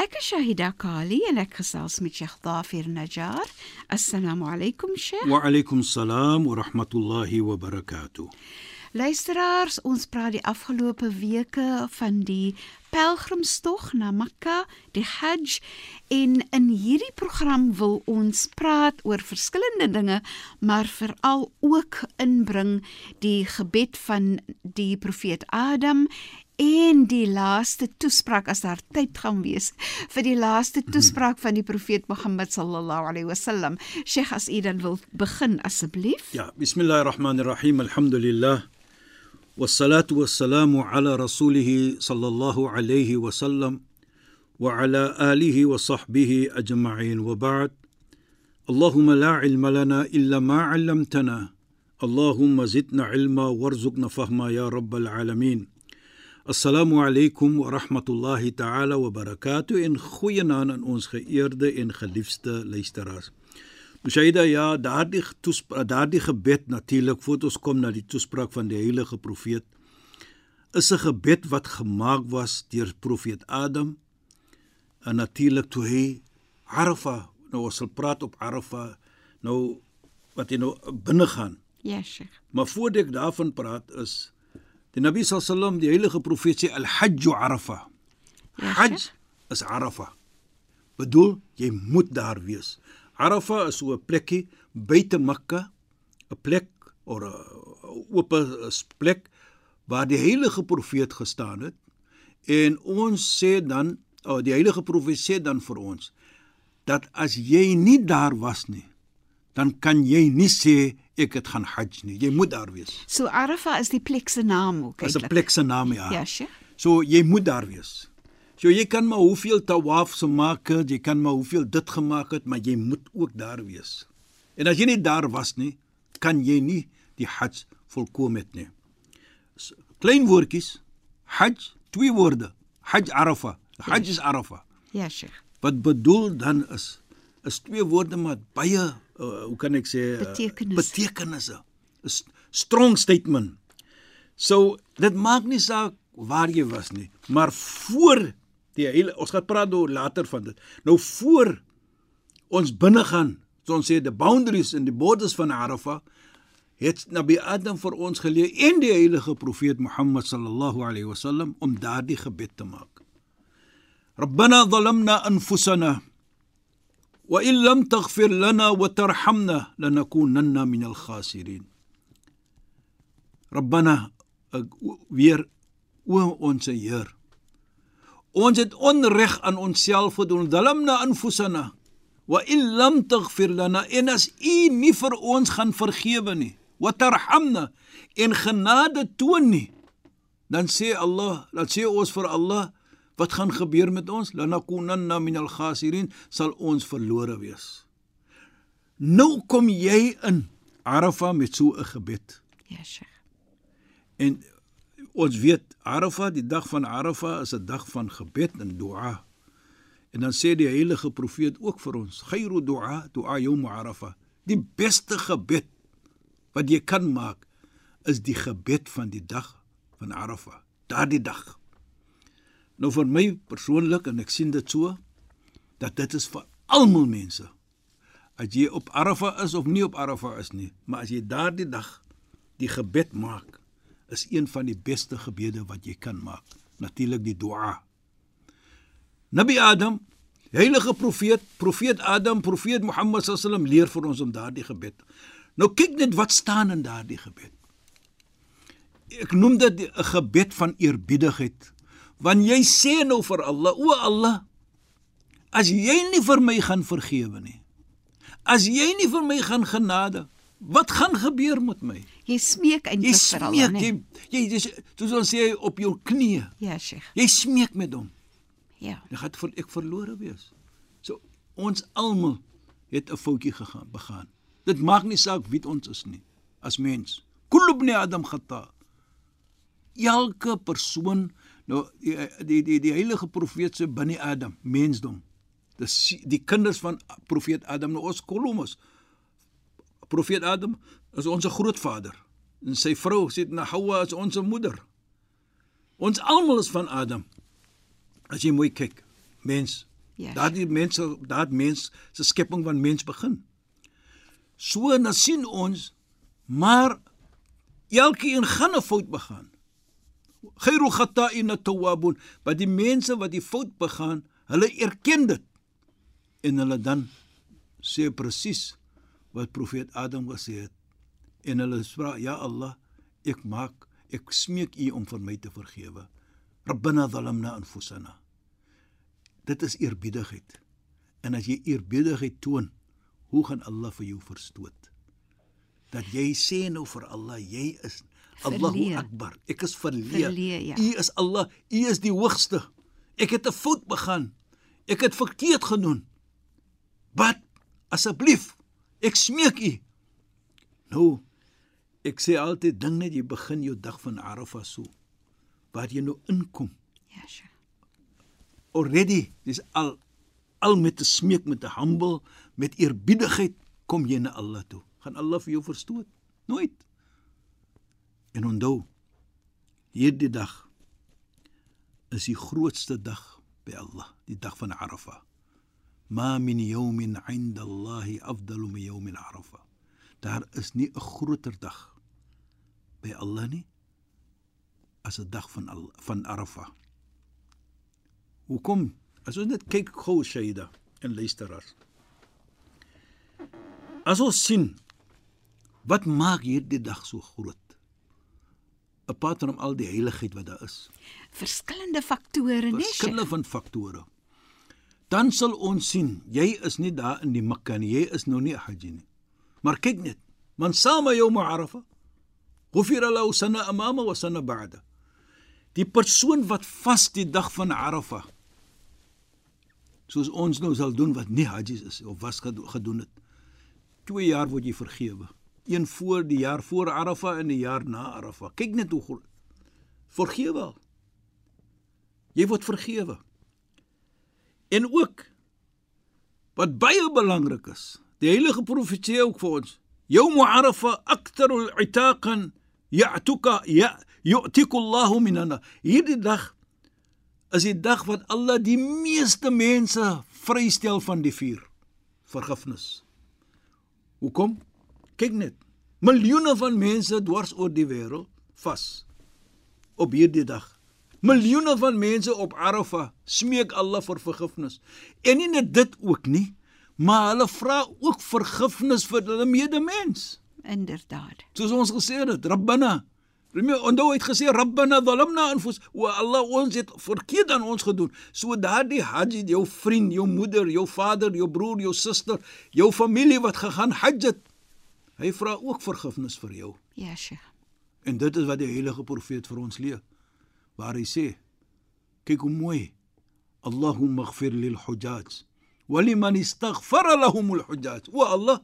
Ek is Shahida Kali en ek gesels met Sheikh Dafir Najjar. Assalamu alaykum Sheikh. Wa alaykum salaam wa rahmatullahi wa barakatuh. Luisteraars, ons praat die afgelope weke van die pelgrimstog na Mekka, die Hajj en in hierdie program wil ons praat oor verskillende dinge, maar veral ook inbring die gebed van die profeet Adam en die laaste toespraak as daar tyd gaan wees vir die laaste toespraak van die profeet Mohammed sallallahu alaihi wasallam. Sheikh as u dan wil begin asseblief. Ja, bismillahirrahmanirrahim. Alhamdulillah. والصلاة والسلام على رسوله صلى الله عليه وسلم وعلى آله وصحبه أجمعين وبعد اللهم لا علم لنا إلا ما علمتنا اللهم زدنا علما وارزقنا فهما يا رب العالمين Assalamu alaykum wa rahmatullahi ta'ala wa barakatuh en goeienaand aan ons geëerde en geliefde luisteraars. Mushaida ja, daardie daardie gebed natuurlik voordat ons kom na die toespraak van die heilige profeet is 'n gebed wat gemaak was deur profeet Adam en natuurlik toe hy Arafah nou ons sal praat op Arafah nou wat hy nou binne gaan. Ja, yes, Sheikh. Maar voordat ek daarvan praat is die Nabi sallam die heilige profeet sê al-Hajj Arafa. Ja, Hajj is Arafa. Bedoel jy moet daar wees. Arafa is so 'n plekkie buite Mekka, 'n plek of 'n oop plek waar die heilige profeet gestaan het. En ons sê dan, oh, die heilige profeet sê dan vir ons dat as jy nie daar was nie, dan kan jy nie sê ek het gaan hajj nie. Jy moet daar wees. So Arafah is die plek se naam ook. Dis 'n eintlik. plek se naam ja. Ja, Sheikh. So jy moet daar wees. So jy kan maar hoeveel tawaf se maak, jy kan maar hoeveel dit gemaak het, maar jy moet ook daar wees. En as jy nie daar was nie, kan jy nie die Hajj volkom het nie. S- Klein woordjies. Hajj, twee woorde. Hajj Arafah. Hajj is Arafah. Ja, Sheikh. Wat bedoel dan is is twee woorde maar baie uh, hoe kan ek sê eh, uh, betekenisse. betekenisse. Eh, 'n Strong statement. So dit maak nie saak waar jy was nie, maar voor die hele ons gaan praat oor later van dit. Nou voor ons binne gaan, so ons sê the boundaries and the borders van Arafah het Nabi Adam vir ons geleer en die heilige profeet Mohammed sallallahu alaihi wasallam om daardie gebed te maak. Rabbana zalamna anfusana وإن لم تغفر لنا وترحمنا لنكونن من الخاسرين ربنا weer o ons Heer ons het onreg aan onsself gedoen ظلمنا أنفسنا وإن لم تغفر لنا en as u nie vir ons gaan vergewe nie وترحمنا en genade toon nie dan sê Allah dan sê ons vir Allah wat gaan gebeur met ons? Lanakunanna minal khasirin sal ons verlore wees. Nou kom jy in Arafa met so 'n gebed. Ja, Sheikh. en ons weet Arafa die dag van Arafa is 'n dag van gebed en dua. En dan sê die heilige profeet ook vir ons khairu dua dua yawm Arafa die beste gebed wat jy kan maak is die gebed van die dag van Arafa daardie dag Nou vir my persoonlik en ek sien dit so dat dit is vir almal mense. As jy op Arafa is of nie op Arafa is nie, maar as jy daardie dag die gebed maak, is een van die beste gebede wat jy kan maak. Natuurlik die dua. Nabi Adam, heilige profeet, profeet Adam, profeet Mohammed sallam leer vir ons om daardie gebed. Nou kyk net wat staan in daardie gebed. ek noem dit 'n gebed van eerbiedigheid. Want jy sê nou vir Allah, o Allah, as jy nie vir my gaan vergewe nie. As jy nie vir my gaan genade, wat gaan gebeur met my? Jy smeek Jy eintlik vir hulle, smeek, nee. jy jy dis soos ons sê op jou knieë. Ja, Sheikh. Jy smeek met hom. Ja. Dan gaan ek verlore wees. So ons almal het 'n foutjie gegaan, begaan. Dit maak nie saak wie ons is nie as mens. Kullu ibn Adam khata. Elke persoon nou die die die, die heilige profeet se binne Adam, mensdom. Dis die kinders van profeet Adam, nou ons Kolomus. Profeet Adam is ons grootvader en sy vrou sê na Hawa is ons moeder. Ons almal is van Adam. As jy mooi kyk, mens. Ja. Daardie mense, daad mens se skepping van mens begin. So dan sien ons maar elkeen gaan 'n fout begaan. Khairu khata'in tawwabun, maar die mense wat die fout begaan, hulle erken dit. En hulle dan sê presies wat profeet Adam gesê het. En hulle vra ja Allah ek maak ek smeek u om vir my te vergewe. Rabbana zalamna anfusana. Dit is eerbiedigheid. En as jy eerbiedigheid toon hoe gaan Allah vir jou verstoot? Dat jy sê nou vir Allah jy is Allahu akbar. Ek is verleë Verleë, ja. u is Allah. U is die hoogste. Ek het 'n fout begaan. Ek het verkeerd gedoen wat asseblief ek smeek u. Nou ek sê altyd ding net jy begin jou dag van Arafah so waar jy nou inkom. Ja, Sheikh. already dis al al met 'n smeek met 'n humble met eerbiedigheid kom jy na Allah toe. Gaan Allah vir jou verstoot? Nooit en onthou hierdie dag is die grootste dag by Allah die dag van Arafah ma min yawmin 'inda Allah afdalu min yawm Arafah daar is nie 'n groter dag by Allah nie as 'n dag van Al- van Arafah Hoekom? As ons net kyk gou Shaida en luisteraars. As ons sien wat maak hierdie dag so groot? Apart van al die heiligheid wat daar is. Verskillende faktore, nee, Sheikh. Verskille van faktore. Dan sal ons sien, jy is nie daar in die Mekka nie, jy is nou nie Hajj nie. Maar kyk net, man sama yawm Arafah, ghufira lahu sana amama wa sana ba'da. Die persoon wat vas die dag van Arafah soos ons nou sal doen wat nie Hajj is of was gedo- gedoen het. 2 jaar word jy vergewe. Een voor die jaar voor Arafah en 'n jaar na Arafah. Kyk net hoe groot. Vergewe. Jy word vergewe. En ook wat baie belangrik is, die heilige profetie ook vir ons. Yawm Arafah aktharu al-itaqan ya'tuka ya yu'tiku Allahu minana. Hierdie dag is die dag wat Allah die meeste mense vrystel van die vuur. Vergifnis. Hoekom? Kyk net. Miljoene van mense dwars oor die wêreld vas op hierdie dag. Miljoene van mense op Arafah smeek Allah vir vergifnis. En nie net dit ook nie, maar hulle vra ook vergifnis vir hulle medemens. Inderdaad. Soos ons gesê het, Rabbana. Remie onthou het gesê Rabbana zalamna anfus wa Allah ons het verkeerd aan ons gedoen. So daardie Hajj, jou vriend, jou moeder, jou vader, jou broer, jou suster, jou familie wat gegaan Hajj het. Hy vra ook vergifnis vir jou. Ja, Sheikh. En dit is wat die heilige profeet vir ons leer. Waar hy sê: Kyk hoe mooi. Allahumma ighfir lil hujjaj wa liman istaghfara lahum al hujjaj. O Allah,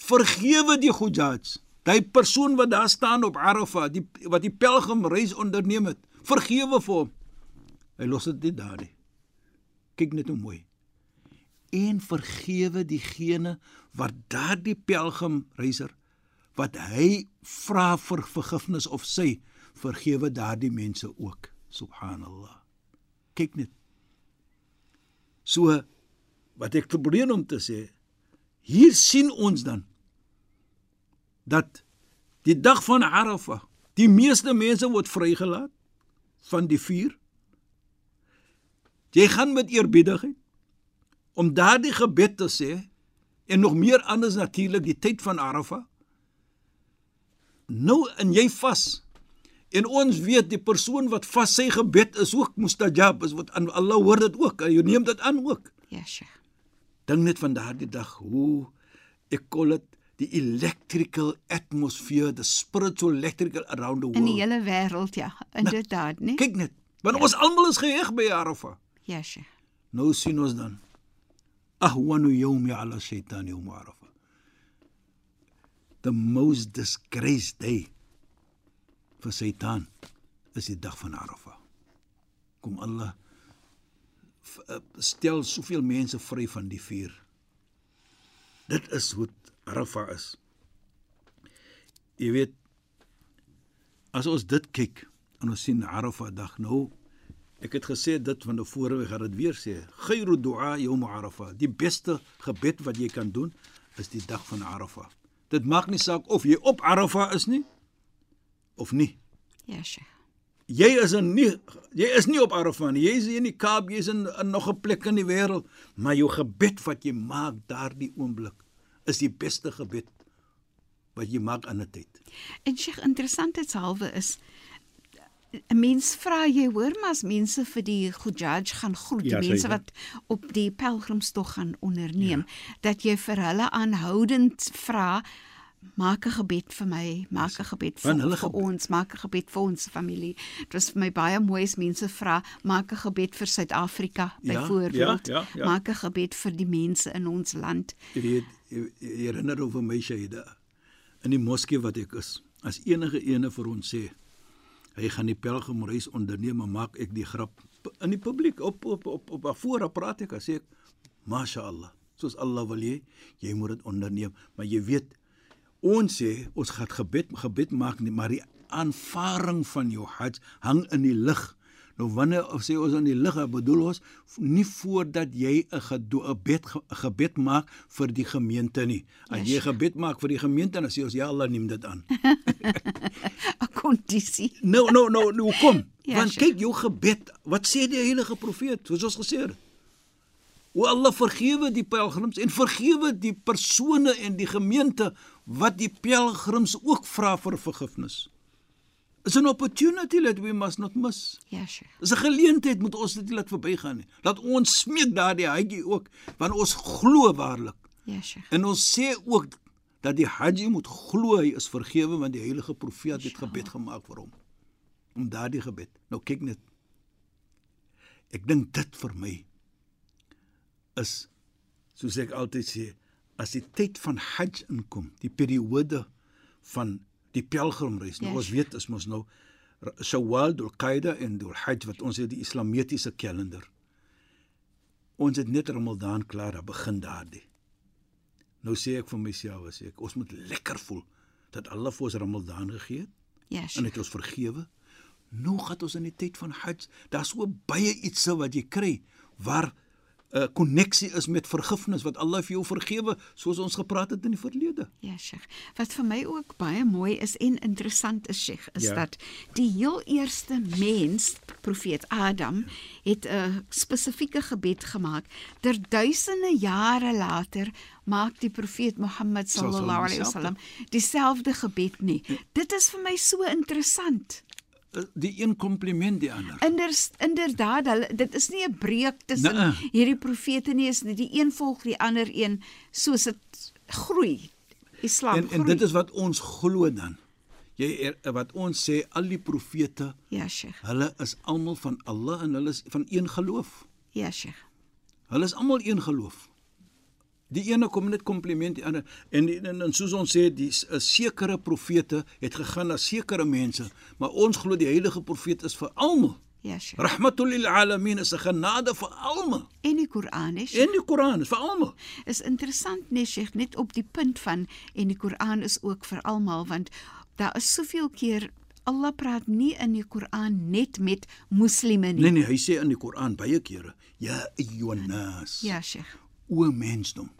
vergewe die hujjaj. Daai persoon wat daar staan op Arafah, die wat die pelgrimreis onderneem het, vergewe vir hom. Hy los dit nie daar nie. Kyk net hoe mooi. En vergewe diegene wat daardie pelgrimreiser wat hy vra vir vergifnis of sy vergewe daardie mense ook. Subhanallah. Kyk net. So wat ek probeer om te sê hier sien ons dan dat die dag van Arafah die meeste mense word vrygelaat van die vuur. Jy gaan met eerbiedigheid om daardie gebed te sê en nog meer anders natuurlik die tyd van Arafah nou en jy vas En ons weet die persoon wat vas sy gebed is ook mustajab is wat aan Allah hoor dit ook. Jy neem dit aan ook. Ja, Sheikh. Dink net van daardie dag hoe ek call dit die electrical atmosphere, the spiritual electrical around the world. In die hele wêreld, ja, inderdaad, né? Kyk net, want ja. ons almal is geheg by Arafah. Ja, Sheikh. Nou sien ons dan ahwanu yawmi ala shaytan yawm Arafah. The most disgraced day vir Satan is die dag van Arafah. Kom Allah eh, stel soveel mense vry van die vuur. Dit is hoe Arafah is. Jy weet as ons dit kyk en ons sien Arafah dag nou ek het gesê dit van tevore ek gaan dit weer sê khairu du'a yawm Arafah die beste gebed wat jy kan doen is die dag van Arafah dit maak nie saak of jy op Arafah is nie of nie Ja, Sheikh. jy is in nie jy is nie op Arafah nie jy is in die Kaap jy is in, in nog 'n plek in die wêreld maar jou gebed wat jy maak daardie oomblik is die beste gebed wat jy maak aan 'n tyd. En Sheikh, interessantheidshalwe is 'n mens vra jy hoor maar as mense vir die Hujjaj gaan groet, Ja, mense wat op die pelgrimstog gaan onderneem, ja. dat jy vir hulle aanhoudend vra maak 'n gebed vir my, maak 'n gebed vir, vir gebed. ons, maak 'n gebed vir ons familie. Dit was vir my baie mooi as mense vra maak 'n gebed vir Suid-Afrika Ja, byvoorbeeld. ja, ja, ja. Maak 'n gebed vir die mense in ons land. Jy weet, jy, jy herinner over my Shaida in die moskee wat ek is. As enige ene vir ons sê hy gaan die pelgrimreis onderneem, maar maak ek die grap in die publiek op op op op, op voor praat ek, as ek mashaallah, soos Allah wil jy, jy moet dit onderneem, maar jy weet ons sê ons gaan gebed gebed maak nie, maar die aanvaring van jou hajj hang in die lig. Nou wanneer of sê ons in die lig, bedoel ons nie voordat jy 'n gebed ge- gebed maak vir die gemeente nie. As jy gebed maak vir die gemeente, dan sê ons ja Allah neem dit aan. 'n Kondisie. Nou nou nou nou kom. Ja, Want kyk jou gebed, wat sê die heilige profeet, soos ons gesê het. O Allah vergewe die pelgrims en vergewe die persone en die gemeente wat die pelgrims ook vra vir vergifnis. Is 'n opportunity that we must not miss. Ja, Sheikh. Dis 'n geleentheid moet ons dit nie laat verbygaan nie. Laat ons smeek daardie haji ook want ons glo waarlik. Ja, Sheikh. En ons sê ook dat die haji moet glo hy is vergewe want die heilige profeet het gebed gemaak vir hom. Om daardie gebed. Nou kyk net. Ek dink dit vir my is soos ek altyd sê, as die tyd van Hajj inkom, die periode van die pelgrimreis. Nou Ja, ons weet is mos nou Shawwal, Dhul-Qaeda en Dhul-Hajj wat ons het die islamitiese kalender. Ons het net Ramadan klaar, dan begin daardie. Nou sê ek vir myself, as ek ons moet lekker voel dat Allah vir ons Ramadan gegee het Ja, en het ons vergewe. Nou gaan ons in die tyd van Hajj, daar's so baie iets wat jy kry waar 'n uh, koneksie is met vergifnis wat Allah vir jou vergewe soos ons gepraat het in die verlede. Ja, Sheikh. Wat vir my ook baie mooi is en interessant is, Sheikh, is Ja. dat die heel eerste mens, profeet Adam, het 'n spesifieke gebed gemaak. Der duisende jare later maak die profeet Mohammed sallallahu alaihi wasallam dieselfde gebed nie. Dit is vir my so interessant. Uh, Die een kompliment die ander. Inders, inderdaad, hulle dit is nie 'n breuk tussen Nee. hierdie profete nie, is nie die een volg die ander een soos dit groei. Islam En en groei. dit is wat ons glo dan. Jy er, wat ons sê al die profete, Ja, Sheikh. hulle is almal van Allah en hulle is van een geloof. Ja, Sheikh. Hulle is almal een geloof. Die ene kom net kompliment die ander en die, en, en soos ons sê die 'n sekere profete het gegaan na sekere mense, maar ons glo die heilige profeet is vir almal. Ja, Sheikh. Rahmatul lil alamin is 'n genade vir almal. En die Koran is En die Koran is vir almal. is interessant nee Sheikh net op die punt van en die Koran is ook vir almal want daar is soveel keer Allah praat nie in die Koran net met moslime nie. Nee nee, hy sê in die Koran baie kere, ya ayyuhan nas. Ja, Sheikh. O mensdom.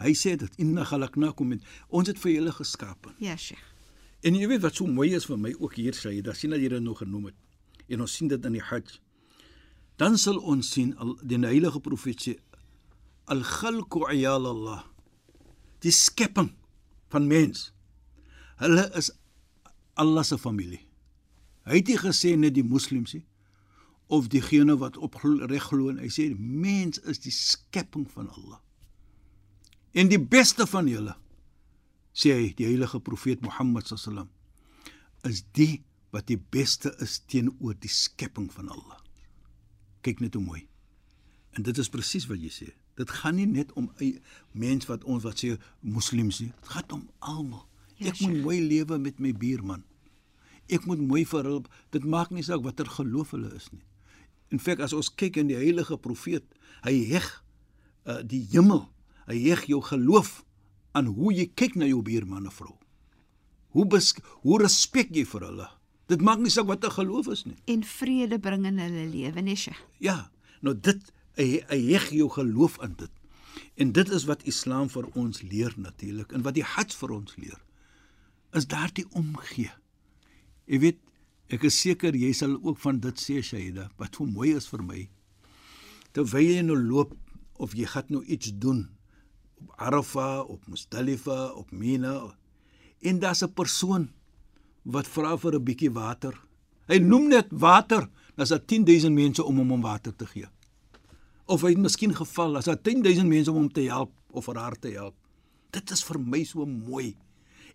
Hy sê dit inna khalaqnakum min ons het vir julle geskape. Ja, Sheikh. En jy weet wat so mooi is vir my ook hier sê, dat sien dat jy dit nog genoem het. En ons sien dit in die Hajj. Dan sal ons sien al die heilige profeet sê al khalqu ayal Allah. Die skepping van mens. Hulle is Allah se familie. Hy het nie gesê net die moslems nie of diegene wat op reg glo en hy sê mens is die skepping van Allah. En die beste van julle sê hy die heilige profeet Mohammed sallam is die wat die beste is teenoor die skepping van Allah. Kyk net hoe mooi. En dit is presies wat jy sê. Dit gaan nie net om 'n mens wat ons wat sê moslems nie. Dit gaan om almal. Ja, Ek moet mooi lewe met my buurman. Ek moet mooi vir hulle. Dit maak nie saak watter geloof hulle is nie. In feite as ons kyk in die heilige profeet, hy heg uh, die hemel. Hy heg jou geloof aan hoe jy kyk na jou buurman of vrou. Hoe bes, hoe respek jy vir hulle? Dit maak nie saak watter geloof is nie. En vrede bring in hulle lewe, Sheikh. Ja, nou dit hy, hy heg jou geloof aan dit. En dit is wat Islam vir ons leer natuurlik en wat die Hajj vir ons leer. Is daardie omgee. Jy weet, ek is seker jy sal ook van dit sê Shaida, wat hoe mooi is vir my. Terwyl jy nou loop of jy gaan nou iets doen op Arafah, op Muzdalifa, op Mina en daar's 'n persoon wat vra vir 'n bietjie water. Hy noem net water, dan's daar 10000 mense om hom om water te gee. Of hy het miskien geval, as daar 10000 mense om hom te help of vir haar te help. Dit is vir my so mooi.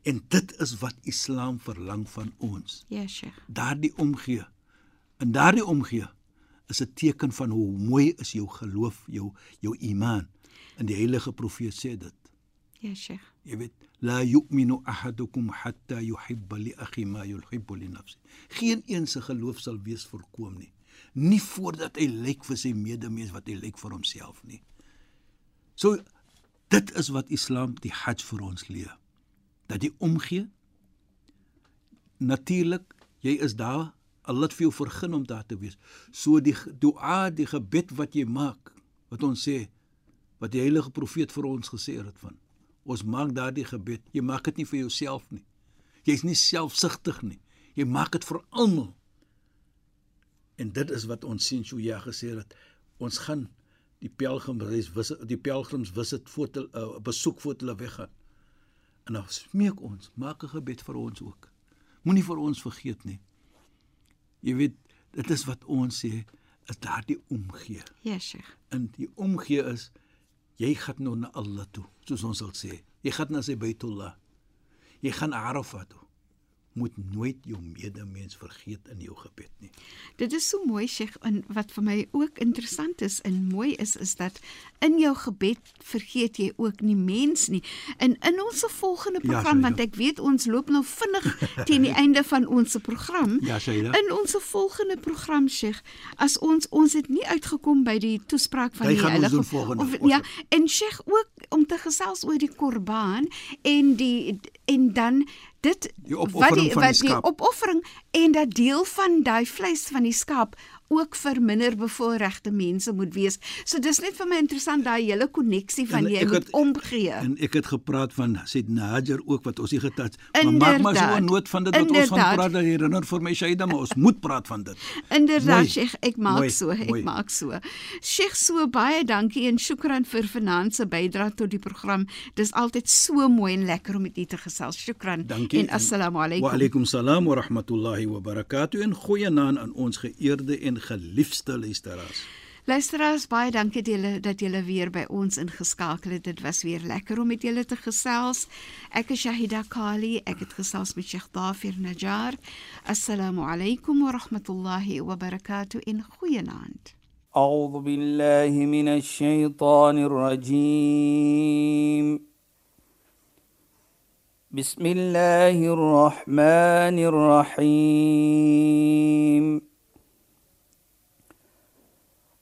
En dit is wat Islam verlang van ons. Ja, Sheikh. Daardie omgee. En daardie omgee is 'n teken van hoe mooi is jou geloof, jou jou iman. En die heilige profeet sê dit. Ja, Sheikh. Jy weet, la yu'minu ahadukum hatta yuhibba li akhi ma yuhibbu li nafsi. Geen een se geloof sal wees voorkom nie. Nie voordat hy lyk vir sy medemens wat hy lyk vir homself nie. So dit is wat Islam die Hajj vir ons leer. Dat jy omgee. Natuurlik, jy is daar, Allah het vir jou vergun om daar te wees. So die dua, die gebed wat jy maak, wat ons sê, wat die heilige profeet vir ons gesê het van. Ons maak daardie gebed. Jy maak dit nie vir jouself nie. Jy's nie selfsugtig nie. Jy maak dit vir almal. En dit is wat ons sien so ja gesê het. Ons gaan die pelgrimsreis wis die pelgrims wis dit voor te uh, besoek voor hulle weggaan. En dan smeek ons, maak 'n gebed vir ons ook. Moenie vir ons vergeet nie. Jy weet, dit is wat ons sê, is daardie omgee. Ja, Sheikh. En die omgee is jy gaan nou na Allah toe, soos ons sal sê. Jy gaan na sy Baitullah. Jy gaan Arafah toe. Moet nooit jou medemens vergeet in jou gebed nie. Dit is so mooi Sheikh en wat vir my ook interessant is en mooi is is dat in jou gebed vergeet jy ook nie mens nie. En in ons volgende Ja, program Shaida. want ek weet ons loop nou vinnig teen die einde van ons program. Ja, Shaida. In ons volgende program Sheikh, as ons ons het nie uitgekom by die toespraak van die ons heilige of ja, en Sheikh ook om te gesels oor die Korbaan en die en dan dit Die van die wat die skaap. opoffering en dat deel van daai vleis van die skaap ook vir minder bevoorregte mense moet wees. So dis net vir my interessant daai hele koneksie van En jy ek moet het- omgee. En ek het gepraat van Said Najar ook wat ons nie getouch. Maar maak maar so Inderdaad. 'n noot van dit wat ons van Inderdaad. praat dat herinner vir my Shaida, maar ons moet praat van dit. Inderdaad. Sheikh, ek maak Mooi, so, ek mooi. maak so. Sheikh, so baie dankie en shukran vir vanaand se bydrae tot die program. Dis altyd so mooi en lekker om met u te gesels. Shukran. Dankie. En assalamu Wa alaykum. alaykum salaam wa rahmatullahi wa barakatuh en goeienaand aan ons geëerde en geliefde luisteraars. Luisteraars, baie dankie dat julle dat julle weer by ons ingeskakel het. Dit was weer lekker om met julle te gesels. Ek is Shahida Kali. Ek het gesels met Sheikh Dafir Najjar. Assalamu alaykum wa rahmatullahi wa barakatuh in goeienaand. أعوذ بالله من الشيطان الرجيم بسم الله الرحمن الرحيم